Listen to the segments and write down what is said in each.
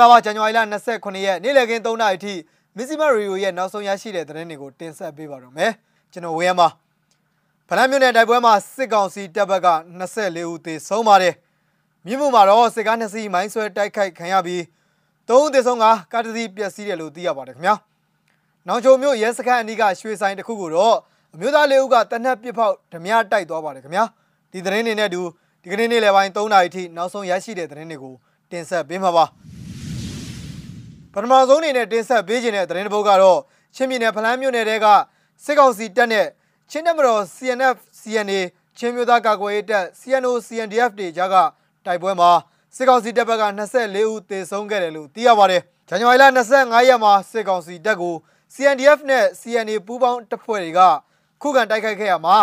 ္ဂလာပါဇန်နဝါရီလ29ရက်နေ့လည်ခင်း3နာရီထိမစ္စည်းမရီယိုရဲ့နောက်ဆုံးရရှိတဲ့သတင်းတွေကိုတင်ဆက်ပေးပါတော့မယ်ကျွန်တော်ဝေယံပါဖလန်းမြို့နယ်တိုက်ပွဲမှာစစ်ကောင်စီတပ်ဘက်က24ဦးသေဆုံးပါတယ်မြင်းမှုမှာတော့စစ်ကား2စီးမိုင်းဆွဲတိုက်ခိုက်ခံရပြီး3ဦးသေဆုံးကကားတစ်စီးပျက်စီးတယ်လို့သိရပါတယ်ခင်ဗျာနောင်ချုံမြို့ရဲစခန်းအနီးကရွှေဆိုင်တစ်ခုကိုတော့အမျိုးသားလေးဦးကတနက်ပစ်ဖောက်ဓမြတိုက်သွားပါတယ်ခင်ဗျာဒီသတင်းတွေနဲ့အတူဒီကနေ့နေ့လယ်ပိုင်း3နာရီထိနောက်ဆုံးရရှိတဲ့သတင်းတွေကိုတင်ဆက်ပေးမှာပါ ပထမဆုံးအနေနဲ့တင်ဆက်ပေးခြင်းတဲ့သတင်းတစ်ပုဒ်ကတော့ချင်းပြည်နယ်ဖလန်းမြို့နယ်တဲကစစ်ကောင်စီတပ်နဲ့ချင်းတပ်မတော် CNF CNA ချင်းမျိုးသားကာကွယ်ရေးတပ် CNO CNDF တွေကြားကတိုက်ပွဲမှာစစ်ကောင်စီတပ်ဘက်က24ဦးသေဆုံးခဲ့တယ်လို့သိရပါတယ်။ဇန်နဝါရီလ25ရက်မှာစစ်ကောင်စီတပ်ကို CNDF နဲ့ CNA ပူးပေါင်းတပ်ဖွဲ့တွေကခုခံတိုက်ခိုက်ခဲ့ရမှာ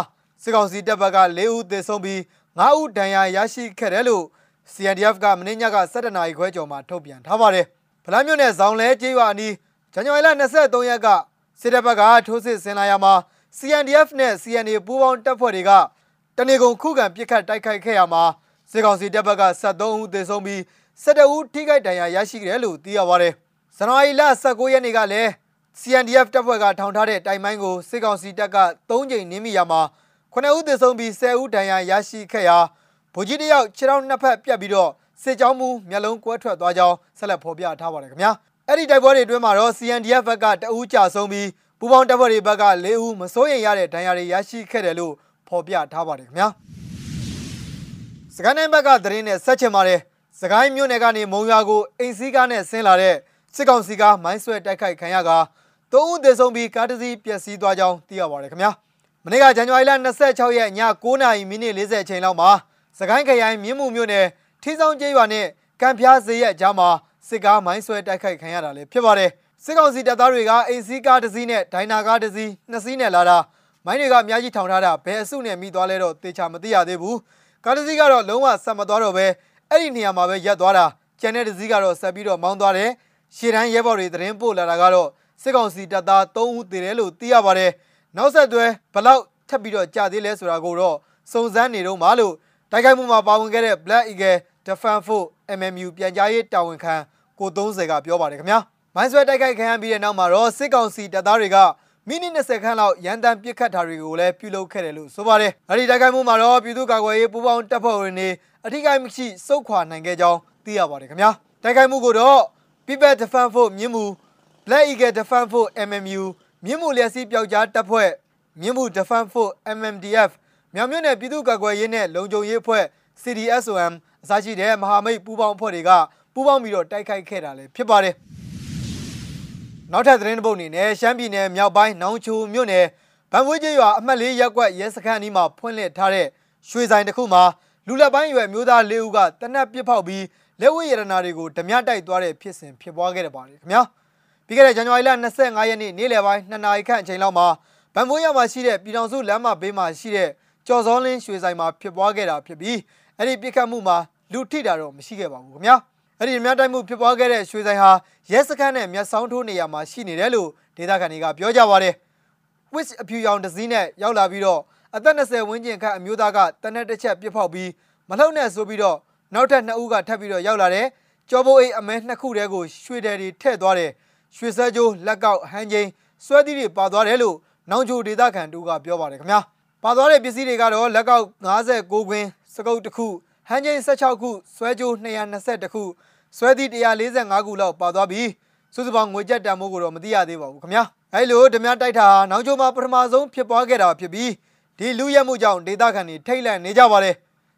စစ်ကောင်စီတပ်ဘက်က4ဦးသေဆုံးပြီး9ဦးဒဏ်ရာရရှိခဲ့တယ်လို့ CNDF ကမင်းညက17နာရီခွဲကျော်မှာထုတ်ပြန်ထားပါတယ်။ ဖလန်းမြို့နယ်ဇောင်လဲကျေးရွာအနီးဇန်နဝါရီလ23ရက်ကစစ်တပ်ဘက်ကထိုးစစ်ဆင်လာရမှာ CNDF နဲ့ CNA ပူးပေါင်းတပ်ဖွဲ့တွေကတနေကုန်ခုခံပစ်ခတ်တိုက်ခိုက်ခဲ့ရမှာစစ်ကောင်စီတပ်ဘက်က73ဦးသေဆုံးပြီး17ဦးထိခိုက်ဒဏ်ရာရရှိခဲ့တယ်လို့သိရပါတယ်။ဇန်နဝါရီလ19ရက်နေ့ကလည်း CNDF တပ်ဖွဲ့ကထောင်ထားတဲ့တိုင်မိုင်းကိုစစ်ကောင်စီတပ်က3ကြိမ်နင်းမိရမှာ9ဦးသေဆုံးပြီး10ဦးဒဏ်ရာရရှိခဲ့ရာဗိုလ်ကြီးတယောက်ခြေထောက်နှစ်ဖက်ပြတ်ပြီးတော့ စစ်ကြောင်းမူမျက်လုံးကွဲထွက်သွားကြောင်းဆက်လက်ဖော်ပြထားပါတယ်ခင်ဗျာအဲ့ဒီတိုက်ပွဲတွေအတွင်းမှာတော့ CNDF ဘက်ကတအူးကြာဆုံးပြီးပူပေါင်းတပ်ဖွဲ့တွေဘက်က၄ဦးမစိုးရိမ်ရတဲ့ဒဏ်ရာတွေရရှိခဲ့တယ်လို့ဖော်ပြထားပါတယ်ခင်ဗျာစကိုင်းတိုင်းဘက်ကသတင်းနဲ့ဆက်ချင်ပါတယ်စကိုင်းမြို့နယ်ကနေမုံရွာကိုအိမ်စီးကားနဲ့ဆင်းလာတဲ့စစ်ကောင်စီကမိုင်းဆွဲတိုက်ခိုက်ခံရကသုံးဦးသေဆုံးပြီးကားတစ်စီးပျက်စီးသွားကြောင်းသိရပါတယ်ခင်ဗျာမနေ့ကဇန်နဝါရီလ26ရက်ည9:40မိနစ်40အချိန်လောက်မှာစကိုင်းခရိုင်မြင်းမှုမြို့နယ် ထီဆောင်ကျေးရွာနဲ့ကံဖျားဈေးရဲ့အကြားမှာစစ်ကားမိုင်းဆွဲတိုက်ခိုက်ခံရတာလည်းဖြစ်ပါတယ်စစ်ကောင်စီတပ်သားတွေကအိမ်စီးကားတစ်စီးနဲ့ဒိုင်နာကားတစ်စီးနှစ်စီးနဲ့လာတာမိုင်းတွေကအများကြီးထောင်ထားတာဘယ်အစုနဲ့မိသွားလဲတော့သေချာမသိရသေးဘူးကားတစ်စီးကတော့လုံးဝဆက်မသွားတော့ပဲအဲ့ဒီနေရာမှာပဲရပ်သွားတာကျန်တဲ့တစ်စီးကတော့ဆက်ပြီးတော့မောင်းသွားတယ်ရှေ့တန်းရဲဘော်တွေသတင်းပို့လာတာကတော့စစ်ကောင်စီတပ်သား3ဦးသေတယ်လို့သိရပါတယ်နောက်ဆက်တွဲဘလောက်ထပ်ပြီးတော့ကြာသေးလဲဆိုတာကိုတော့စုံစမ်းနေတော့မှလို့ တိုက်ခိုက်မှုမှာပါဝင်ခဲ့တဲ့ Black Eagle Defense Force MMU ပြန်ကြားရေးတာဝန်ခံကို30ကပြောပါတယ်ခင်ဗျာမိုင်းဆွဲတိုက်ခိုက်ခံရပြီးတဲ့နောက်မှာတော့စစ်ကောင်စီတပ်သားတွေကမိနစ်20ခန်းလောက်ရန်တမ်းပစ်ခတ်တာတွေကိုလည်းပြုလုပ်ခဲ့တယ်လို့ဆိုပါတယ်။အဲဒီတိုက်ခိုက်မှုမှာတော့ပြည်သူ့ကာကွယ်ရေးပူးပေါင်းတပ်ဖွဲ့ဝင်တွေအထိကိမရှိစုခွာနိုင်ခဲ့ကြောင်းသိရပါတယ်ခင်ဗျာ။တိုက်ခိုက်မှုကိုတော့ People Defense Force မြင်းမူ Black Eagle Defense Force MMU မြင်းမူလျက်စီးပျောက်ကြားတပ်ဖွဲ့မြင်းမူ Defense Force MMDF မြောင်မြို့နယ်ပြည်သူ့ကာကွယ်ရေးနဲ့လုံခြုံရေးအဖွဲ့ CDSOM အစရှိတဲ့မဟာမိတ်ပူးပေါင်းအဖွဲ့တွေကပူးပေါင်းပြီးတော့တိုက်ခိုက်ခဲ့တာလည်းဖြစ်ပါတယ်။နောက်ထပ်သတင်းတစ်ပုဒ်အနေနဲ့ရှမ်းပြည်နယ်မြောက်ပိုင်းနောင်ချိုမြို့နယ်ဗန်ဝေးကျေးရွာအမှတ်၄ရပ်ကွက်ရဲစခန်းအနီးမှာဖွင့်လှစ်ထားတဲ့ရွှေဆိုင်တစ်ခုမှာလူလက်ပိုင်းရွယ်မျိုးသား၄ဦးကတနက်ပစ်ဖောက်ပြီးလက်ဝဲရတနာတွေကိုဓမြတိုက်သွားတဲ့ဖြစ်စဉ်ဖြစ်ပွားခဲ့တယ်ပါတယ်ခင်ဗျာ။ပြီးခဲ့တဲ့ဇန်နဝါရီလ25ရက်နေ့နေ့လယ်ပိုင်း2နာရီခန့်အချိန်လောက်မှာဗန်ဘိုးရမှာရှိတဲ့ပြည်တော်စုလမ်းမဘေးမှာရှိတဲ့ ကျော်စောလင်းရွှေဆိုင်မှာဖြစ်ပွားခဲ့တာဖြစ်ပြီးအဲ့ဒီပြစ်ခတ်မှုမှာလူထိတာတော့မရှိခဲ့ပါဘူးခင်ဗျာအဲ့ဒီမြတ်တိုက်မှုဖြစ်ပွားခဲ့တဲ့ရွှေဆိုင်ဟာရဲစခန်းနဲ့မြတ်ဆောင်းထိုးနေရာမှာရှိနေတယ်လို့ဒေသခံတွေကပြောကြပါတယ်ဝစ်အဖြူရောင်တစ်စီးနဲ့ရောက်လာပြီးတော့အသက်20ဝန်းကျင်ခန့်အမျိုးသားကတနက်တစ်ချက်ပြစ်ဖောက်ပြီးမလှုပ်နဲ့ဆိုပြီးတော့နောက်ထပ်နှစ်ဦးကထပ်ပြီးတော့ရောက်လာတယ်ကျော်ဘိုးအိတ်အမဲနှစ်ခုတည်းကိုရွှေတယ်တွေထည့်သွားတယ်ရွှေစဲကြိုးလက်ကောက်ဟန်ချင်းဆွဲသီးတွေပါသွားတယ်လို့နောင်ချိုဒေသခံတူကပြောပါတယ်ခင်ဗျာ ပါသွားတဲ့ပစ္စည်းတွေကတော့လက်ကောက်59ခွင်းစကုတ်တစ်ခုဟန်ချင်း16ခုဆွဲကြိုး220ခုဆွဲသီး145ခုလောက်ပါသွားပြီးစုစုပေါင်းငွေကြက်တန်မိုးကိုတော့မသိရသေးပါဘူးခင်ဗျာအဲလိုဓမြတိုက်တာနောင်ချိုမှာပထမဆုံးဖြစ်ပွားခဲ့တာဖြစ်ပြီးဒီလူရဲမှုကြောင့်ဒေသခံတွေထိတ်လန့်နေကြပါတယ်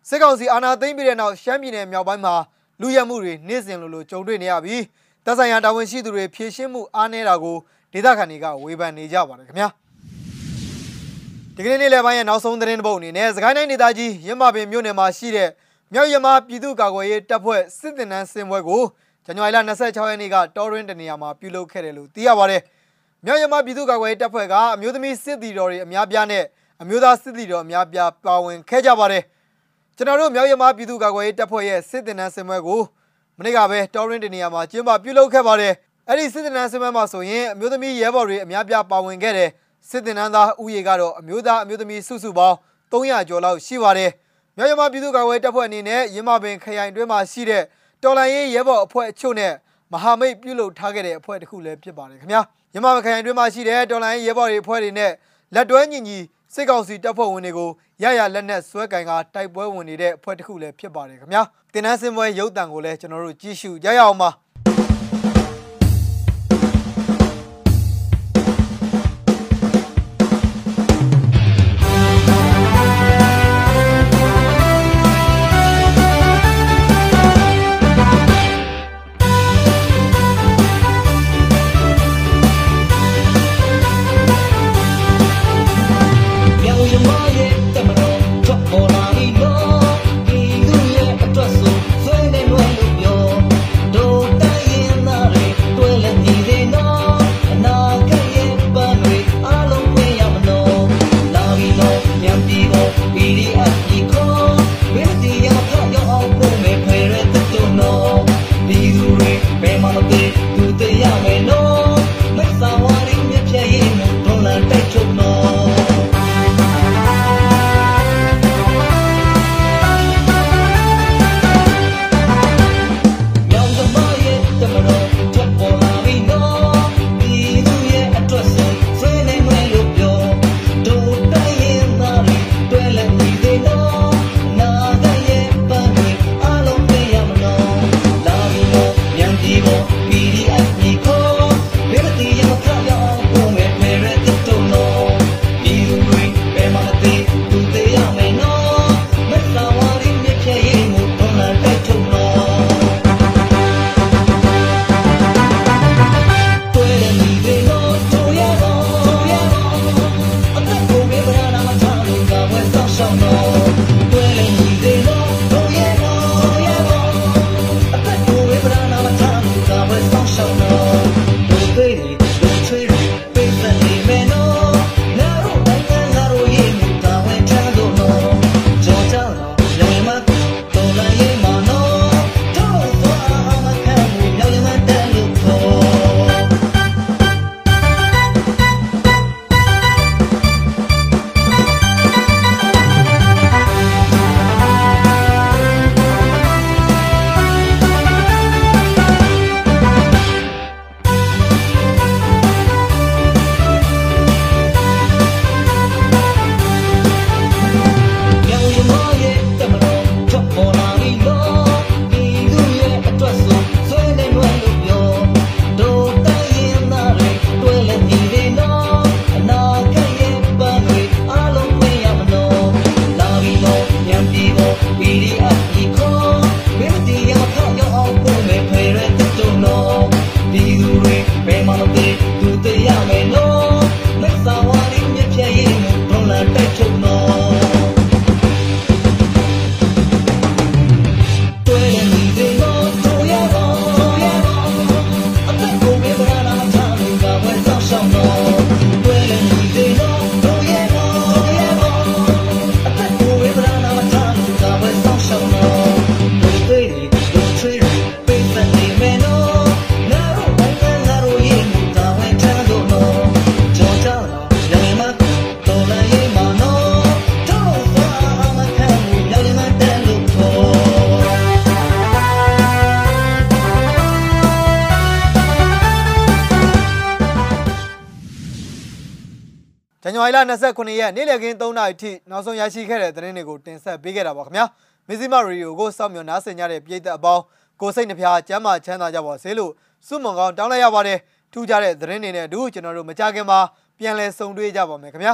စစ်ကောင်စီအာဏာသိမ်းပြီးတဲ့နောက်ရှမ်းပြည်နယ်မြောက်ပိုင်းမှာလူရဲမှုတွေနေ့စဉ်လိုလိုကြုံတွေ့နေရပြီးတပ်ဆိုင်ရာတာဝန်ရှိသူတွေဖြည့်ရှင်းမှုအားနည်းတာကိုဒေသခံတွေကဝေဖန်နေကြပါတယ်ခင်ဗျာ ဒီကနေ့နေ့လယ်ပိုင်းရဲ့နောက်ဆုံးသတင်းတစ်ပုဒ်အနေနဲ့စကိုင်းတိုင်းဒေသကြီးရင်းမာပင်မြို့နယ်မှာရှိတဲ့မြောက်ရမပြည်သူ့ကာကွယ်ရေးတပ်ဖွဲ့စစ်တင်နန်းစင်ပွဲကိုဇန်နဝါရီလ26ရက်နေ့ကတော်ရင်းတနေရာမှာပြုလုပ်ခဲ့တယ်လို့သိရပါတယ်။မြောက်ရမပြည်သူ့ကာကွယ်ရေးတပ်ဖွဲ့ကအမျိုးသမီးစစ်သည်တော်တွေအများပြားနဲ့အမျိုးသားစစ်သည်တော်အများပြားပါဝင်ခဲ့ကြပါတယ်။ကျွန်တော်တို့မြောက်ရမပြည်သူ့ကာကွယ်ရေးတပ်ဖွဲ့ရဲ့စစ်တင်နန်းစင်ပွဲကိုမနေ့ကပဲတော်ရင်းတနေရာမှာကျင်းပပြုလုပ်ခဲ့ပါတယ်။အဲ့ဒီစစ်တင်နန်းစင်ပွဲမှာဆိုရင်အမျိုးသမီးရဲဘော်တွေအများပြားပါဝင်ခဲ့တယ်။ စစ်တင်နန်းသားဥယေကတော့အမျိုးသားအမျိုးသမီးစုစုပေါင်း300ကျော်လောက်ရှိပါတယ်။မြောက်ရမပြည်သူ့ကာကွယ်တပ်ဖွဲ့အနေနဲ့ရင်းမပင်ခရိုင်တွင်းမှာရှိတဲ့တော်လိုင်းရေးရဲဘော်အဖွဲ့အချို့နဲ့မဟာမိတ်ပြုလုပ်ထားခဲ့တဲ့အဖွဲ့တစ်ခုလည်းဖြစ်ပါတယ်ခင်ဗျာမြန်မာခရိုင်တွင်းမှာရှိတဲ့တော်လိုင်းရဲဘော်တွေအဖွဲ့တွေနဲ့လက်တွဲညီညီစစ်ကောင်စီတပ်ဖွဲ့ဝင်တွေကိုရရလက်နက်ဆွဲကင်ကတိုက်ပွဲဝင်နေတဲ့အဖွဲ့တစ်ခုလည်းဖြစ်ပါတယ်ခင်ဗျာတင်နန်းစင်ပွဲရုပ်တံကိုလည်းကျွန်တော်တို့ကြည့်ရှုကြရအောင်ပါ 29ရက်နေ့လည်ခင်း3နာရီထိနောက်ဆုံးရရှိခဲ့တဲ့သတင်းတွေကိုတင်ဆက်ပေးခဲ့တာပါခင်ဗျာမဇီမရီယိုကိုစောင့်မျှော်နားဆင်ကြတဲ့ပြည်သက်အပေါင်းကိုစိတ်နှဖျားကျမ်းမာချမ်းသာကြပါစေလို့ဆုမွန်ကောင်းတောင်းလိုက်ရပါတယ်ထူးခြားတဲ့သတင်းတွေနဲ့အတူကျွန်တော်တို့မကြခင်မှာပြန်လည်ဆုံတွေ့ကြပါမယ်ခင်ဗျာ